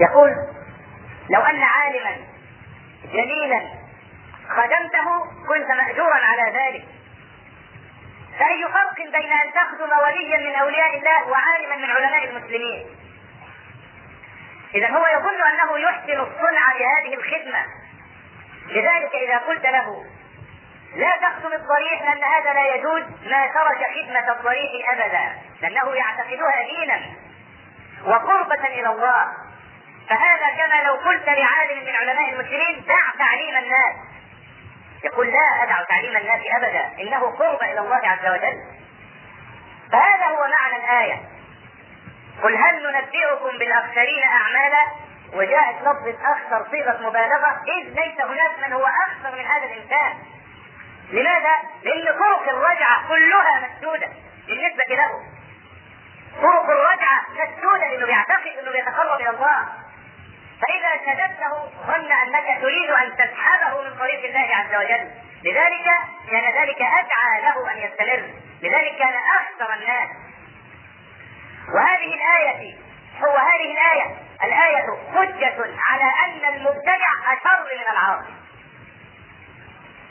يقول لو أن عالما جليلا خدمته كنت مأجورا على ذلك. فأي فرق بين أن تخدم وليا من أولياء الله وعالما من علماء المسلمين؟ إذا هو يظن أنه يحسن الصنع بهذه الخدمة. لذلك إذا قلت له لا تخدم الضريح لأن هذا لا يجوز ما ترك خدمة الضريح أبدا لأنه يعتقدها دينا وقربة إلى الله. فهذا كما لو قلت لعالم من علماء المسلمين دع تعليم الناس. يقول لا أدع تعليم الناس أبدا إنه قرب إلى الله عز وجل. فهذا هو معنى الآية. قل هل ننبئكم بالأخسرين أعمالا؟ وجاءت لفظة أخسر صيغة مبالغة إذ ليس هناك من هو أخسر من هذا الإنسان. لماذا؟ لأن طرق الرجعة كلها مسدودة بالنسبة له. طرق الرجعة مسدودة لأنه بيعتقد أنه بيتقرب إلى الله. فإذا سددته ظن أنك تريد أن تسحبه من طريق الله عز وجل. لذلك كان ذلك أدعى له أن يستمر. لذلك كان أخسر الناس. وهذه الآية هو هذه الآية. الآية حجة على أن المبتدع أشر من العاصي.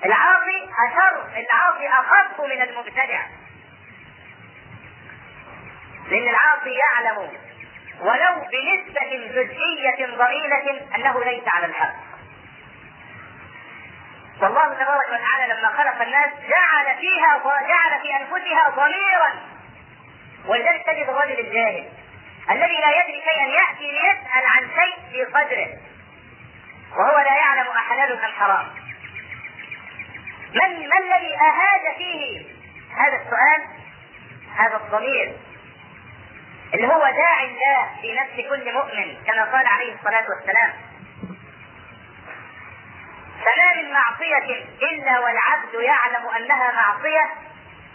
العاصي أشر العاصي أخف من المبتدع. لأن العاصي يعلم ولو بنسبة جزئية ضئيلة أنه ليس على الحق. والله تبارك وتعالى لما خلق الناس جعل فيها جعل في أنفسها ضميرا. ولذلك تجد الرجل الجاهل الذي لا يدري شيئا يأتي ليسأل عن شيء في قدره وهو لا يعلم أحلال أم حرام من ما الذي أهاج فيه؟ هذا السؤال هذا الضمير. اللي هو داعي الله في نفس كل مؤمن كما قال عليه الصلاة والسلام. فما من معصية إلا والعبد يعلم أنها معصية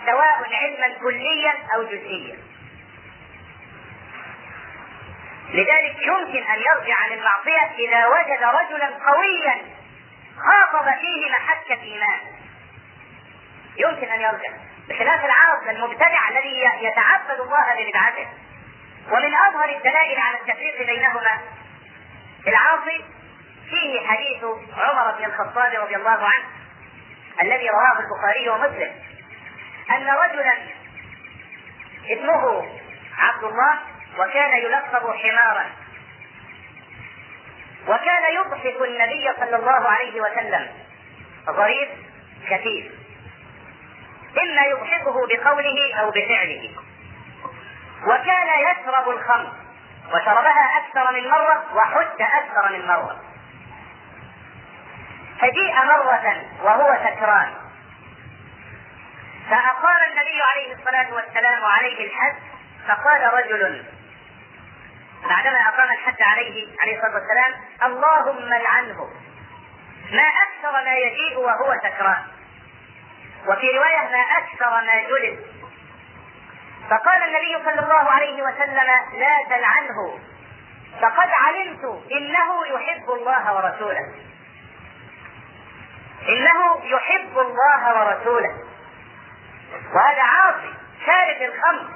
سواء علما كليا أو جزئيا. لذلك يمكن أن يرجع عن المعصية إذا وجد رجلا قويا خاطب فيه محك إيمان يمكن أن يرجع. بخلاف العاصي المبتدع الذي يتعبد الله ببدعته ومن أظهر الدلائل على التفريق بينهما العاصي فيه حديث عمر بن الخطاب رضي الله عنه الذي رواه البخاري ومسلم أن رجلا اسمه عبد الله وكان يلقب حمارا وكان يضحك النبي صلى الله عليه وسلم ظريف خفيف إما يضحكه بقوله أو بفعله وكان يشرب الخمر. وشربها أكثر من مرة وحج أكثر من مرة. فجيء مرة وهو سكران. فأقام النبي عليه الصلاة والسلام عليه الحد فقال رجل بعدما أقام الحد عليه عليه الصلاة والسلام اللهم لعنه ما أكثر ما يجيء وهو سكران. وفي رواية ما أكثر ما جلد. فقال النبي صلى الله عليه وسلم لا تلعنه. فقد علمت إنه يحب الله ورسوله. إنه يحب الله ورسوله. وهذا عاصي شارب الخمر.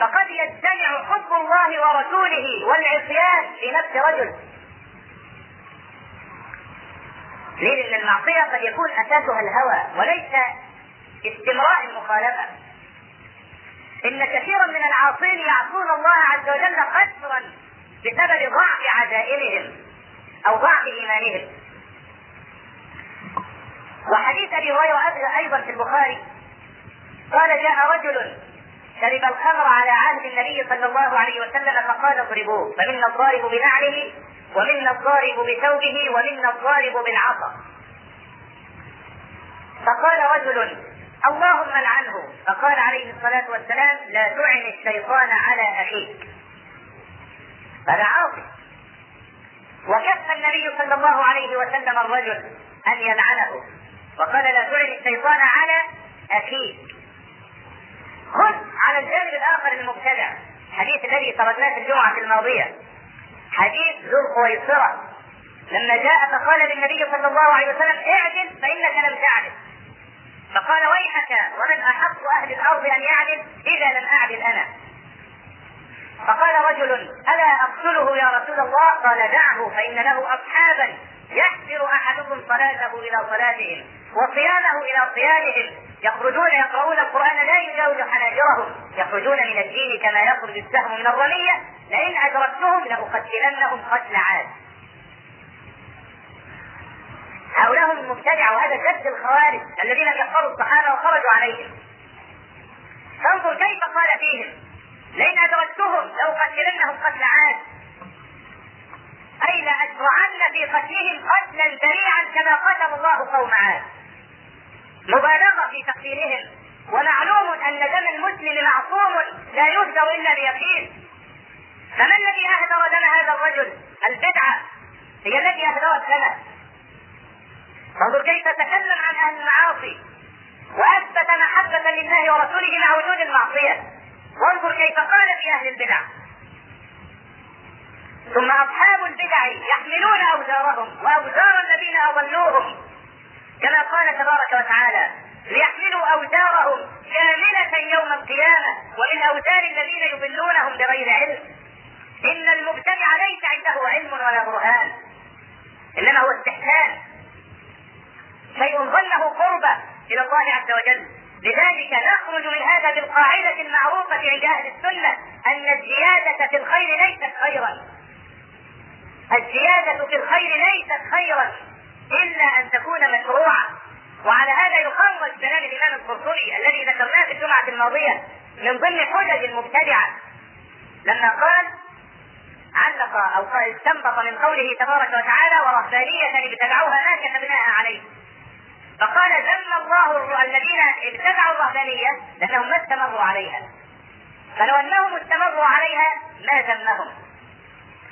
فقد يجتمع حب الله ورسوله والعصيان في نفس رجل. ليه؟ لأن المعصية قد يكون أساسها الهوى وليس استمراء المخالفة. إن كثيرا من العاصين يعصون الله عز وجل قسرا بسبب ضعف عزائمهم أو ضعف إيمانهم. وحديث أبي هريرة أيضا في البخاري. قال جاء رجل شرب الخمر على عهد النبي صلى الله عليه وسلم فقال اضربوه. فمنا الضارب بنعله ومنا الضارب بثوبه ومنا الضارب بالعصا. فقال رجل اللهم لعنه. فقال عليه الصلاة والسلام لا تعن الشيطان على أخيك. هذا عاصي وكف النبي صلى الله عليه وسلم الرجل أن يلعنه. وقال لا تعن الشيطان على أخيك. خذ على الجانب الآخر المبتدع. حديث الذي تركناه في الجمعة الماضية. حديث ذو الخويصرة. لما جاء فقال للنبي صلى الله عليه وسلم اعدل فإنك لم تعدل. فقال ويحك ومن أحق أهل الأرض أن يعدل؟ إذا لم أعدل أنا. فقال رجل ألا أقتله يا رسول الله؟ قال دعه فإن له أصحابا يحسر احدكم صلاته إلى صلاتهم وصيامه إلى صيامهم. يخرجون يقرؤون القرآن لا يجاوز حناجرهم. يخرجون من الدين كما يخرج السهم من الرمية. لئن أدركتهم لأقتلنهم قتل عاد. هؤلاء هم المبتدعه وهذا جد الخوارج الذين كفروا الصحابة وخرجوا عليهم. فانظر كيف قال فيهم لئن أدركتهم لاقتلنهم قتل عاد. أي لاشرعن في قتلهم قتلا ذريعا كما قتل الله قوم عاد. مبالغة في تقتيلهم ومعلوم أن دم المسلم معصوم لا يهدر إلا بيقين. فما الذي أهدر دم هذا الرجل؟ البدعة هي التي أهدرت لنا. انظر كيف تكلم عن أهل المعاصي. وأثبت محبة لله ورسوله مع وجود المعصية. وانظر كيف قال في أهل البدع. ثم أصحاب البدع يحملون أوزارهم وأوزار الذين أضلوهم. كما قال تبارك وتعالى ليحملوا أوزارهم كاملة يوم القيامة ومن أوزار الذين يضلونهم بغير علم. إن المبتدع ليس عنده علم ولا برهان. إنما هو استحسان شيء ظنه قربة إلى الله عز وجل. لذلك نخرج من هذا بالقاعدة المعروفة عند أهل السنة أن الزيادة في الخير ليست خيرا. الزيادة في الخير ليست خيرا إلا أن تكون مشروعة. وعلى هذا يخرج كلام الإمام القرطبي الذي ذكرناه في الجمعة الماضية من ضمن حجج المبتدعة. لما قال علق أو استنبط من قوله تبارك وتعالى ورهبانية ابتدعوها ما كتبناها عليه فقال ذم الله الذين ابتدعوا الرهبانية لأنهم ما استمروا عليها. فلو أنهم استمروا عليها ما ذمهم.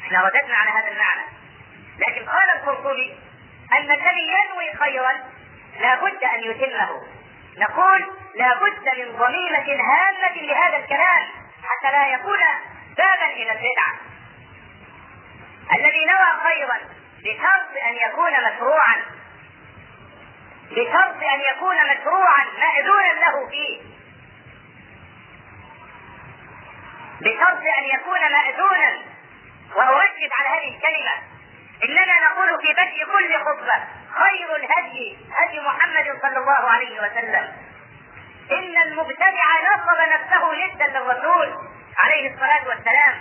إحنا رددنا على هذا المعنى. لكن قال القرطبي أن الذي ينوي خيرا لابد أن يتمه. نقول لابد من ضميمة هامة لهذا الكلام حتى لا يكون بابا إلى البدعة الذي نوى خيرا بشرط أن يكون مشروعا. بشرط أن يكون مشروعا مأذونا له فيه. بشرط أن يكون مأذونا. وأؤكد على هذه الكلمة. إننا نقول في بدء كل خطبة خير الهدي هدي محمد صلى الله عليه وسلم. إن المبتدع نصب نفسه ندا للرسول عليه الصلاة والسلام.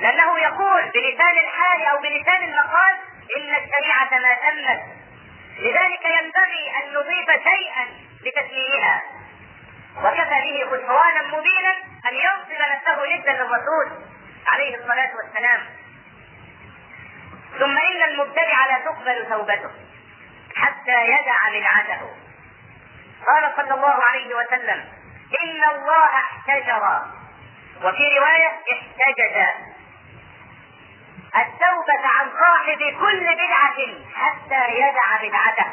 لأنه يقول بلسان الحال أو بلسان المقال إن الشريعة ما تمت لذلك ينبغي أن نضيف شيئا لتسميمها وكفى به خسرانا مبينا أن ينصب نفسه ندا للرسول عليه الصلاة والسلام. ثم إن المبتدع لا تقبل توبته حتى يدع بدعته. قال صلى الله عليه وسلم إن الله احتجر. وفي رواية احتجج. التوبة عن صاحب كل بدعة حتى يدع بدعته.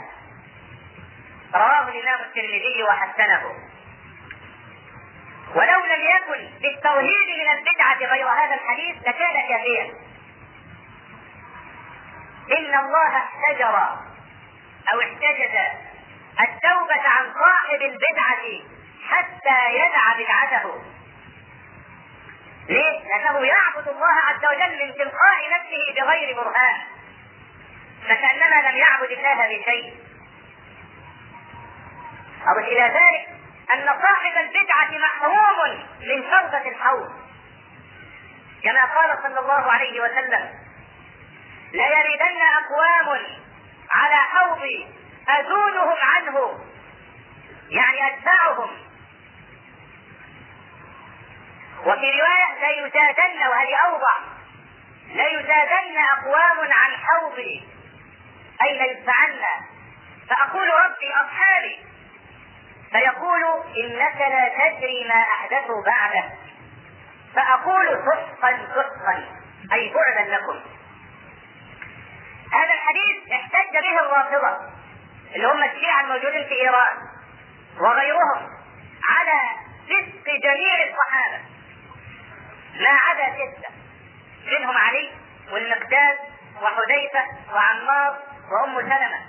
رواه الإمام الترمذي وحسنه. ولو لم يكن بالتوحيد من البدعة غير هذا الحديث لكان كافيا إن الله احتجر أو احتجز التوبة عن صاحب البدعة حتى يدع بدعته. ليه؟ لأنه يعبد الله عز وجل من تلقاء نفسه بغير برهان. فكأنما لم يعبد الله بشيء. أو إلى ذلك أن صاحب البدعة محروم من شربة الحوض كما قال صلى الله عليه وسلم ليردن أقوام على حوضي أزودهم عنه يعني أتبعهم وفي رواية ليزادن وهذه أوضح. ليزادن أقوام عن حوضي أي ليدفعن فأقول ربي أصحابي فيقول إنك لا تدري ما احدثوا بعدك فأقول سحقا سحقا أي بعدا لكم. هذا الحديث احتج به الرافضة اللي هم الشيعة الموجودين في إيران وغيرهم على فسق جميع الصحابة. ما عدا سته منهم علي والمقداد وحذيفة وعمار وأم سلمة.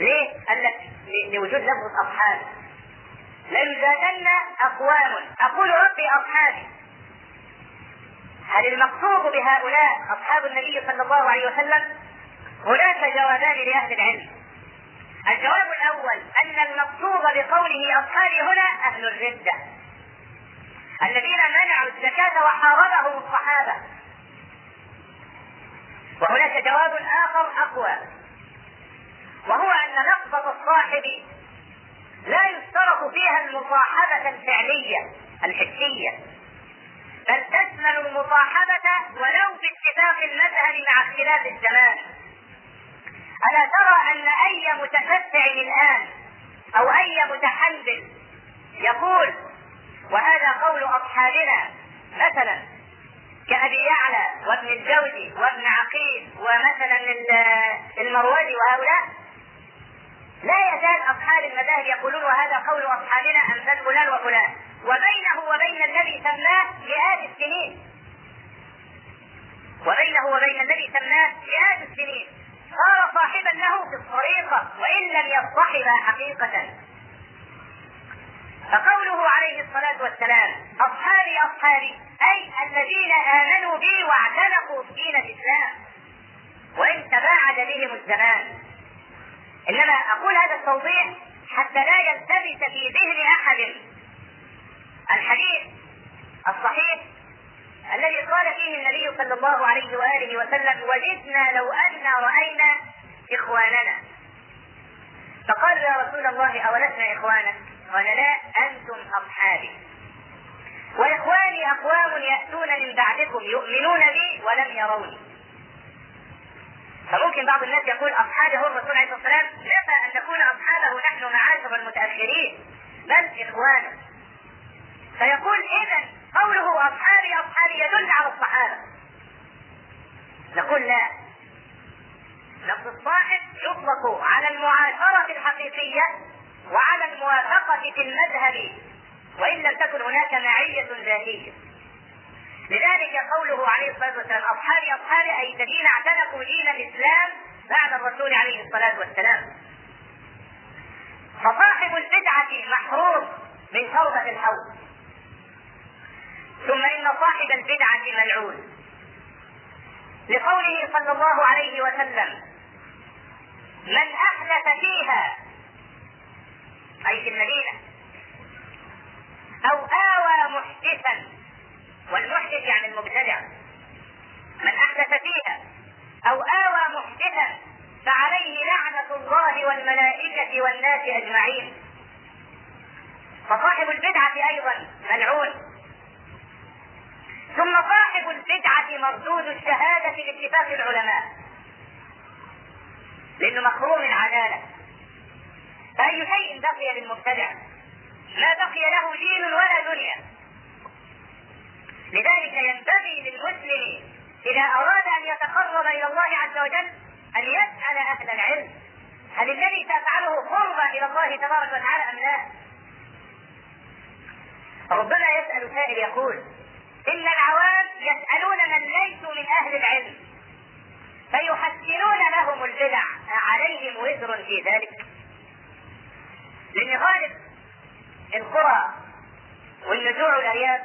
ليه؟ قال لك لوجود لفظ أصحاب. ليزادن أقوام أقول ربي أصحابي. هل المقصود بهؤلاء أصحاب النبي صلى الله عليه وسلم؟ هناك جوابان لأهل العلم. الجواب الأول أن المقصود بقوله أصحابي هنا أهل الردة. الذين منعوا الزكاة وحاربهم الصحابة. وهناك جواب آخر أقوى وهو أن لفظة الصاحب لا يشترط فيها المصاحبة الفعلية الحسية بل تشمل المصاحبة ولو باتفاق المذهب مع اختلاف الزمان. ألا ترى أن أي متشفع الآن أو أي متحنبل يقول وهذا قول أصحابنا. مثلا كأبي يعلى وابن الجوزي وابن عقيل ومثلا المروزي وهؤلاء لا يزال أصحاب المذاهب يقولون وهذا قول أصحابنا أمثال فلان وفلان. وبينه وبين الذي سماه مئات السنين. وبينه وبين الذي سماه مئات السنين. صار صاحبا له في الطريقة وإن لم يصطحب حقيقة. فقوله عليه الصلاة والسلام. أصحابي أصحابي أي الذين آمنوا بي واعتنقوا دين الإسلام. وإن تباعد بهم الزمان. إنما أقول هذا التوضيح حتى لا يلتبس في ذهن أحد. الحديث الصحيح الذي قال فيه النبي صلى الله عليه وآله وسلم وددنا لو أن رأينا إخواننا فقالوا يا رسول الله أولسنا إخوانا؟ قال لا أنتم أصحابي. وإخواني أقوام يأتون من بعدكم يؤمنون بي ولم يروني. فممكن بعض الناس يقول أصحابه هو الرسول عليه الصلاة والسلام. نفى أن نكون أصحابه نحن معاشر المتأخرين؟ بل إخوانا فيقول إذا قوله أصحابي أصحابي يدل على الصحابة. نقول لا. لفظ الصاحب يطلق على المعاشرة الحقيقية وعلى الموافقة في المذهب وإن لم تكن هناك معية ذاتية. لذلك قوله عليه الصلاة والسلام أصحابي أصحابي أي الذين اعتنقوا دين الإسلام بعد الرسول عليه الصلاة والسلام. فصاحب البدعة محروم من توبة الحوض. ثم إن صاحب البدعة ملعون. لقوله صلى الله عليه وسلم من أحدث فيها أي في المدينة. أو آوى محدثا والمحدث يعني المبتدع. من أحدث فيها. أو آوى محدثا فعليه لعنة الله والملائكة والناس أجمعين. فصاحب البدعة أيضا ملعون. ثم صاحب البدعة مردود الشهادة باتفاق العلماء. لأنه مخروم العدالة فأي شيء بقي للمبتدع. ما بقي له دين ولا دنيا. لذلك ينبغي للمسلم إذا أراد أن يتقرب إلى الله عز وجل أن يسأل أهل العلم. هل الذي تفعله قربا إلى الله تبارك وتعالى أم لا؟ ربما يسأل سائل يقول إن العوام يسألون من ليسوا من أهل العلم فيحسنون لهم البدع عليهم وزر في ذلك. لأن غالب القرى والنزوع والأرياف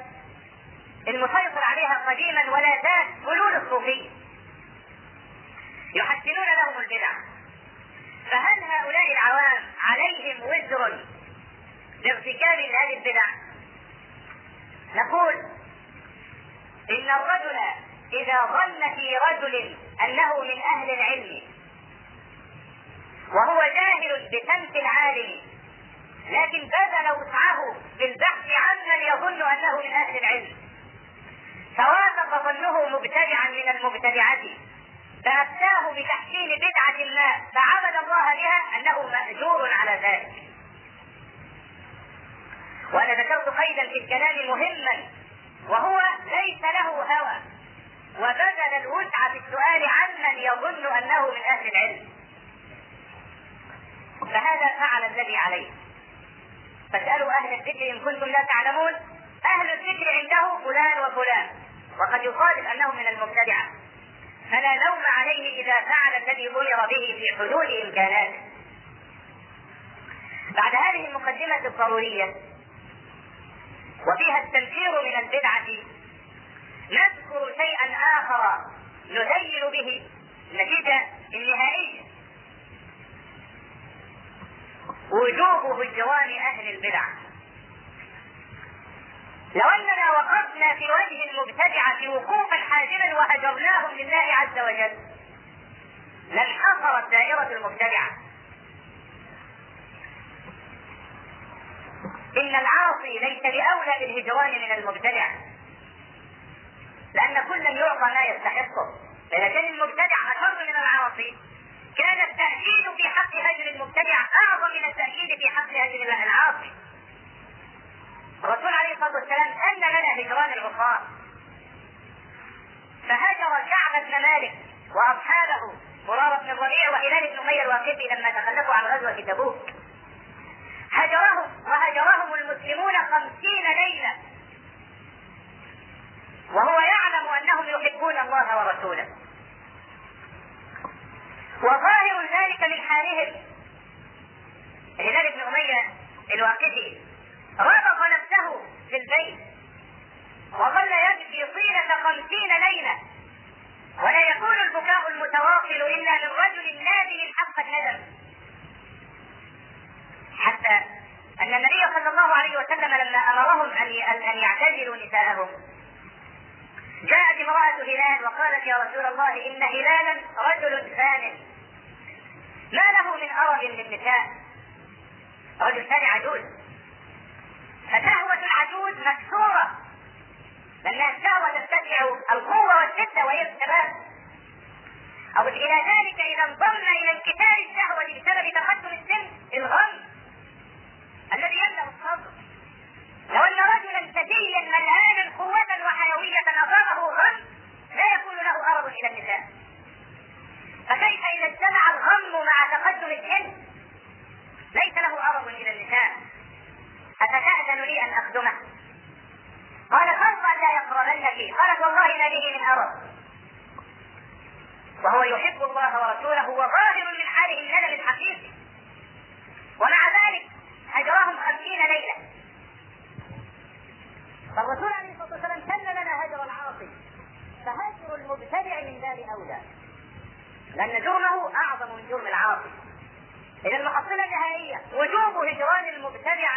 المسيطر عليها قديما ولا زال فلول الصوفية يحسنون لهم البدع فهل هؤلاء العوام عليهم وزر لارتكاب هذه البدع؟ نقول إن الرجل إذا ظن في رجل أنه من أهل العلم وهو جاهل بسمت العالم لكن بذل وسعه في البحث عمن يظن أنه من أهل العلم. فوافق ظنه مبتدعا من المبتدعات فأفتاه بتحسين بدعة ما فعبد الله بها أنه مأجور على ذلك. وأنا ذكرت قيدا في الكلام مهما وهو ليس له هوى. وبذل الوسع في السؤال عمن يظن أنه من أهل العلم. فهذا فعل الذي عليه. فاسألوا أهل الذكر إن كنتم لا تعلمون. أهل الذكر عنده فلان وفلان وقد يصادف أنه من المبتدعة. فلا لوم عليه إذا فعل الذي أمر به في حدود إمكاناته بعد هذه المقدمة الضرورية وفيها التنفير من البدعة نذكر شيئا آخر نذيل به النتيجة النهائية. وجوب هجران أهل البدع. لو أننا وقفنا في وجه المبتدعة وقوفا حازما وهجرناهم لله عز وجل لانحصرت دائرة المبتدعة إن العاصي ليس بأولى بالهجران من المبتدع لأن كلا يعطى ما يستحقه. كان المبتدع أشر من العاصي كان التأكيد في حق هجر المبتدع أعظم من التأكيد في حق هجر العاصي الرسول عليه الصلاة والسلام أن لنا هجران العصاة فهجر كعب بن مالك وأصحابه مرارة بن الربيع وهلال بن أمية الواقفي لما تخلفوا عن غزوة تبوك. هجرهم وهجرهم المسلمون خمسين ليلة. وهو يعلم أنهم يحبون الله ورسوله. وظاهر ذلك من حالهم هلال بن أمية الواقفي ربط نفسه في البيت وظل يبكي طيلة خمسين ليلة. ولا يكون البكاء المتواصل إلا من رجل نادم حق الندم. حتى أن النبي صلى الله عليه وسلم لما أمرهم أن يعتزلوا نساءهم جاءت امرأة هلال وقالت يا رسول الله إن هلالا رجل ثان. ما له من أرب للنساء رجل ثاني عجوز. فشهوة العجوز مكسورة. لأنها الشهوة تتبع القوة والشدة وهي الشباب. أو إلى ذلك إذا انضم إلى انكسار الشهوة بسبب تقدم السن الغم الذي يملأ الصدر لو أن رجلا ثديا ملهانا قوة وحيوية أصابه غم لا يكون له أرض إلى النساء. فكيف إذا اجتمع الغم مع تقدم السن ليس له أرض إلى النساء أفتأذن لي أن أخدمه؟ قال خاف أن لا يقربنك قالت والله ما به من أرض. وهو يحب الله ورسوله وظاهر من حاله الندم الحقيقي. ومع ذلك هجرهم خمسين ليلة. فالرسول عليه الصلاة والسلام سن لنا هجر العاصي. فهجر المبتدع من باب أولى. لأن جرمه أعظم من جرم العاصي. إذا المحصلة النهائية وجوب هجران المبتدع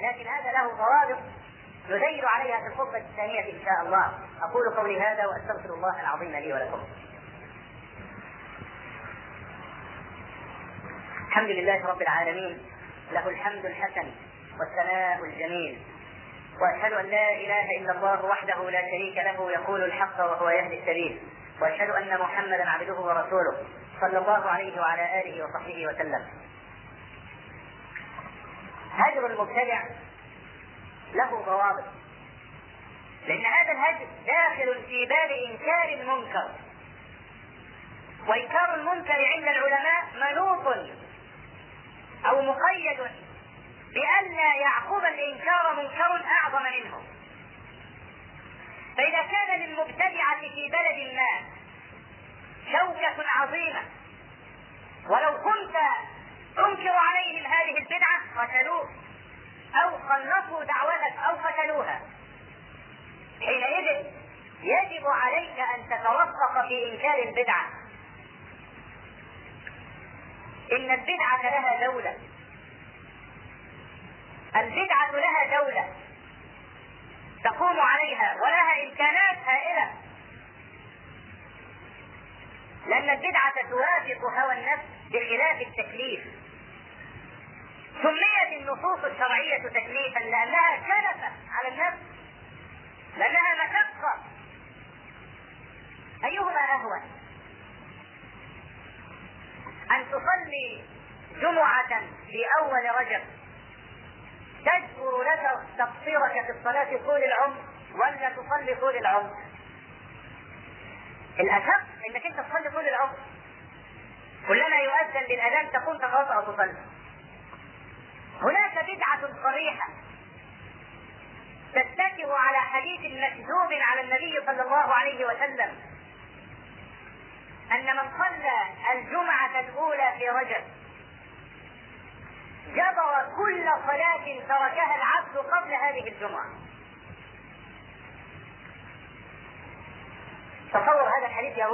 لكن هذا له ضوابط نزيل عليها في الخطبة الثانية إن شاء الله. أقول قولي هذا وأستغفر الله العظيم لي ولكم. الحمد لله رب العالمين. له الحمد الحسن والثناء الجميل. وأشهد أن لا إله إلا الله وحده لا شريك له يقول الحق وهو يهدي السبيل. وأشهد أن محمدا عبده ورسوله صلى الله عليه وعلى آله وصحبه وسلم. هجر المبتدع له ضوابط لأن هذا الهجر داخل في باب إنكار المنكر. وإنكار المنكر عند العلماء منوط أو مقيد بأن يعقوب الإنكار منكر أعظم منه. فإذا كان للمبتدعة في بلد ما شوكة عظيمة ولو كنت تنكر عليهم هذه البدعة قتلوك أو خلصوا دعوتك أو قتلوها. حينئذ يجب عليك أن تتوفق في إنكار البدعة. إن البدعة لها دولة. البدعة لها دولة. تقوم عليها ولها إمكانات هائلة. لأن البدعة توافق هوى النفس بخلاف التكليف. سميت النصوص الشرعية تكليفا لأنها كلفة على النفس لأنها مشقة أيهما أهون؟ أن تصلي جمعة في أول رجب. تذكر لك تقصيرك في الصلاة طول العمر ولا تصلي طول العمر؟ الأشق إنك أنت تصلي طول العمر. كلما يؤذن للأذان تقوم تتوضأ وتصلي هناك بدعة صريحة تتكئ على حديث مكذوب على النبي صلى الله عليه وسلم. أن من صلى الجمعة الأولى في رجب جبر كل صلاة تركها العبد قبل هذه الجمعة. تصور هذا الحديث يا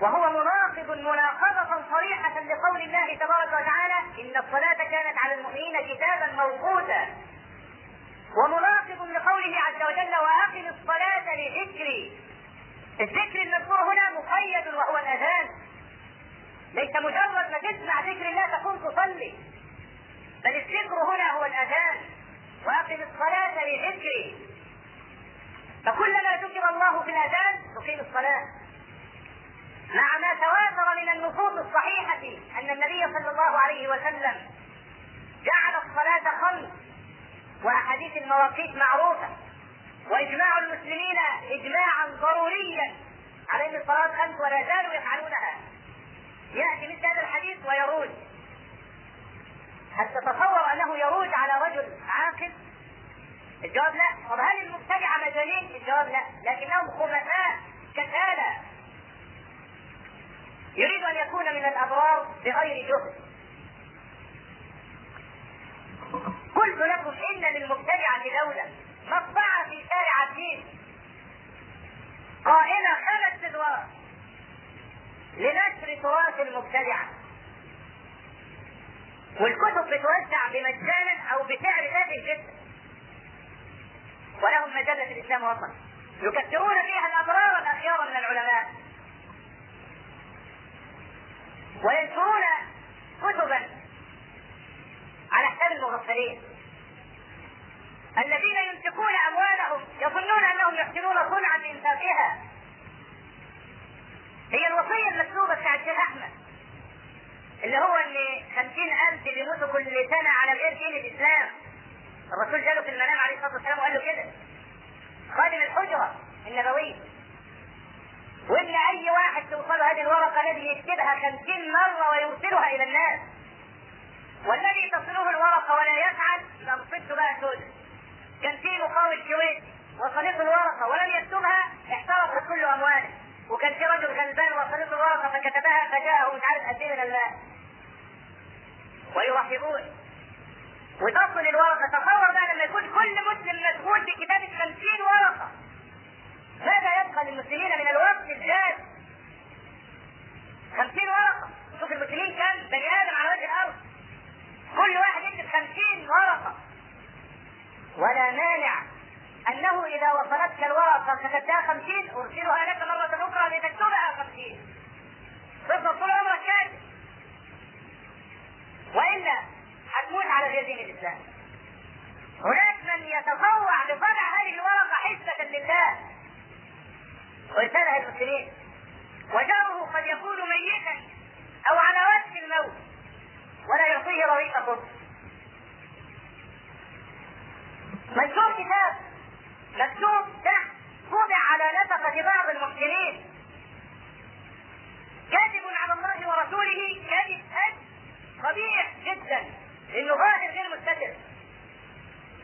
وهو مناقض مناقضة صريحة لقول الله تبارك وتعالى إن الصلاة كانت على المؤمنين كتابا موقوتا. ومناقض لقوله عز وجل وأقم الصلاة لذكري. الذكر المذكور هنا مقيد وهو الأذان. ليس مجرد ما تسمع ذكر الله تقوم تصلي. بل الذكر هنا هو الأذان وأقم الصلاة لذكري. فكلما ذكر الله في الأذان تقيم الصلاة. مع ما تواتر من النصوص الصحيحة أن النبي صلى الله عليه وسلم جعل الصلاة خمس وأحاديث المواقيت معروفة. وإجماع المسلمين إجماعا ضروريا على أن الصلاة خمس ولا زالوا يفعلونها يأتي مثل هذا الحديث ويروج. هل تتصور أنه يروج على رجل عاقل؟ الجواب لا، طب هل المبتدعة مجانين؟ الجواب لا، لكنهم خبثاء كسالى يريد أن يكون من الأبرار بغير جهد. قلت لكم إن للمبتدعه دوله مطبعه في شارع الدين. قائمة خمس ادوار لنشر تراث المبتدعه والكتب بتوزع بمجانا أو بسعر تافه جدا ولهم مجلة الإسلام وطن. يكثرون فيها الابرار الاخيار من العلماء. وينشرون كتبا على حساب المغفلين. الذين ينفقون أموالهم يظنون أنهم يحسنون صنعا بانفاقها هي الوصية المكتوبه بتاع الشيخ أحمد اللي هو إن خمسين ألف بيموتوا كل سنة على غير دين الإسلام. الرسول جاله في المنام عليه الصلاة والسلام وقال له كده. خادم الحجرة النبوية. وإن أي واحد توصل هذه الورقة الذي يكتبها خمسين مرة ويرسلها إلى الناس. والذي تصله الورقة ولا يفعل مصيبته بقى سودة كان في مقاول الكويت وصلته الورقة ولم يكتبها احترقت كل أمواله. وكان في رجل غلبان وصلته الورقه فكتبها فجاءه مش عارف قد من المال ويرحبون. وتصل الورقه تصور بقى لما يكون كل مسلم مشغول بكتابه خمسين ورقه ماذا يبقى للمسلمين من الوقت الزاد خمسين ورقة شوف المسلمين كم بني آدم على وجه الأرض. كل واحد يكتب خمسين ورقة ولا مانع أنه إذا وصلتك الورقة كتبتها خمسين أرسلها لك مرة أخرى لتكتبها خمسين. تفضل طول عمرك كاتب وإلا هتموت على غير دين الإسلام. هناك من يتطوع بطبع هذه الورقة حسبة لله ويرسلها المسلمين وجاره قد يكون ميتا أو على وجه الموت. ولا يعطيه رغيف خبز منشور كتاب. مكتوب تحت وضع على نفقة بعض المحسنين كاذب على الله ورسوله كذب قبيح جدا لأنه ظاهر غير مستتر.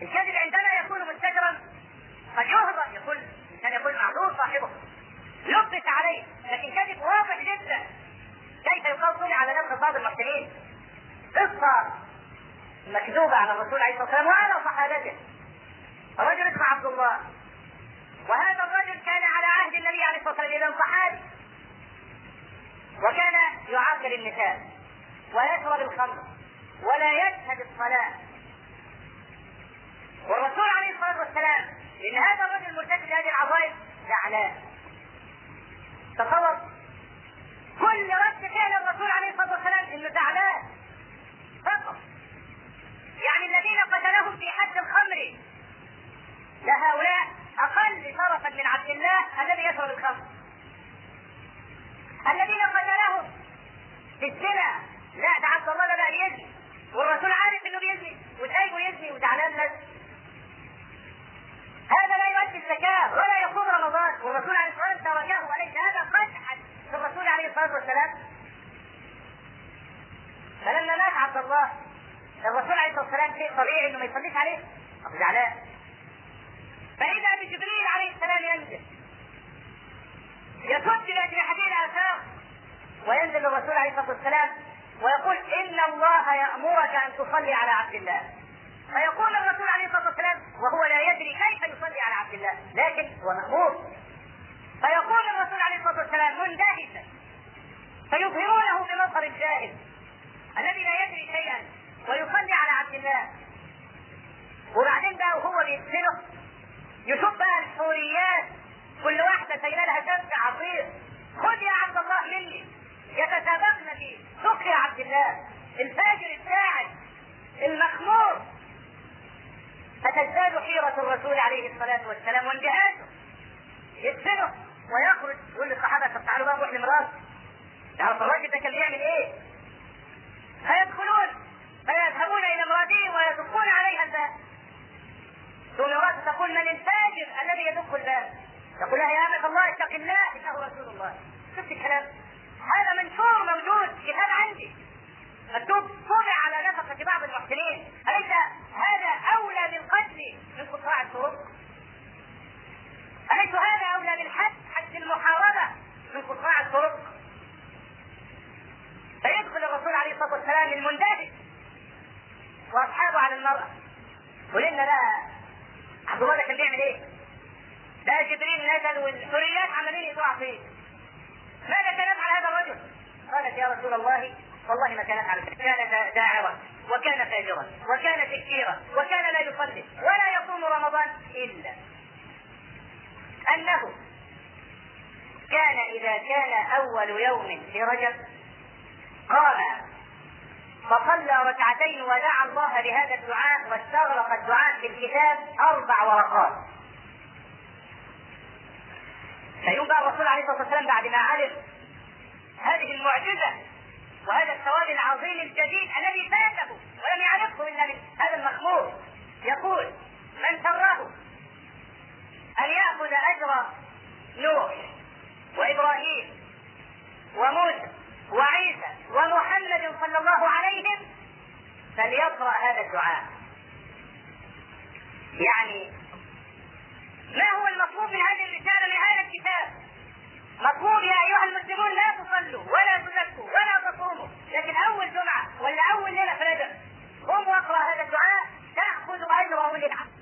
الكذب عندنا يكون مستترا قد يهضم يقول كان يقول معذور صاحبه. لبس عليه لكن كذب واضح جدا كيف يقال صنع على نفس بعض المحسنين قصة مكذوبة على الرسول عليه الصلاة والسلام وعلى صحابته. رجل اسمه عبد الله. وهذا الرجل كان على عهد النبي عليه الصلاة والسلام إذا صحابي. وكان يعاقل النساء ويشرب الخمر ولا يشهد الصلاة. والرسول عليه الصلاة والسلام لأن هذا الرجل مرتكب هذه العظائم زعلان تصور؟ كل رد فعل الرسول عليه الصلاة والسلام إنه زعلان فقط. يعني الذين قتلهم في حد الخمر لهؤلاء أقل شرفا من عبد الله الذي يشرب الخمر الذين قتلهم الزنا لا ده عبد الله ده بقى يزني والرسول عارف إنه بيزني وسايبه يزني وزعلان بس. هذا لا يؤدي الزكاة ولا يصوم رمضان والرسول عليه الصلاة والسلام تركه وليس هذا قدحا في الرسول عليه الصلاة والسلام. فلما مات عبد الله الرسول عليه الصلاة والسلام شيء طبيعي إنه ما يصليش عليه أبو زعلان. فإذا بجبريل عليه السلام ينزل. يسد بأجنحته الآفاق وينزل الرسول عليه الصلاة والسلام ويقول إن الله يأمرك أن تصلي على عبد الله. فيقول الرسول عليه الصلاة والسلام وهو لا يدري كيف يصلي على عبد الله لكن هو مأمور. مندهشا فيظهرونه بمظهر الجاهل الذي لا يدري شيئا ويصلي على عبد الله. وبعدين بقى وهو بيدفنه يشوف بقى الحوريات كل واحدة سايله لها شمس عصير خذ يا عبد الله مني. يتسابقن في سقي عبد الله. الفاجر الساعد. المخمور. فتزداد حيرة الرسول عليه الصلاة والسلام وانتهاكه. يدفنه ويخرج. يقول للصحابة طب تعالوا بقى نروح لمراته تعرف الراجل ده كان بيعمل إيه؟ فيدخلون. فيذهبون إلى امراته ويدقون عليها الباب. امراته تقول من الفاجر الذي يدق الباب تقول يا أمة الله اتق الله إنه رسول الله. شفت الكلام؟ هذا منشور موجود كتاب عندي. مكتوب طبع على نفقة بعض المحسنين. أليس هذا أولى بالقتل من قطاع الطرق؟ أليس هذا أولى بالحد حد المحاربة من قطاع الطرق؟ فيدخل الرسول عليه الصلاة والسلام المندهش وأصحابه على المرأة. ولنا لها عبد الله كان بيعمل إيه؟ ده جبريل نزل والحريات عمالين يقطعوا فيه ماذا كان يفعل هذا الرجل؟ قالت يا رسول الله والله ما كانت على كان داعرا وكان فاجرا وكان سكيرا وكان لا يصلي ولا يصوم رمضان إلا أنه كان إذا كان أول يوم في رجب قام فصلى ركعتين ودعا الله بهذا الدعاء واستغرق الدعاء في الكتاب أربع ورقات. فيوم بقى الرسول عليه الصلاة والسلام بعد ما علم هذه المعجزة وهذا الثواب العظيم الجديد الذي فاته ولم يعرفه إلا من هذا المخمور يقول من سره أن يأخذ أجر نوح وإبراهيم وموسى وعيسى ومحمد صلى الله عليهم فليقرأ هذا الدعاء. يعني ما هو المطلوب من هذه الرسالة من هذا الكتاب؟ مطلوب يا أيها المسلمون لا تصلوا ولا تزكوا ولا تصوموا لكن أول جمعة ولا أول ليلة في قم واقرأ هذا الدعاء تأخذ أجره بالعمل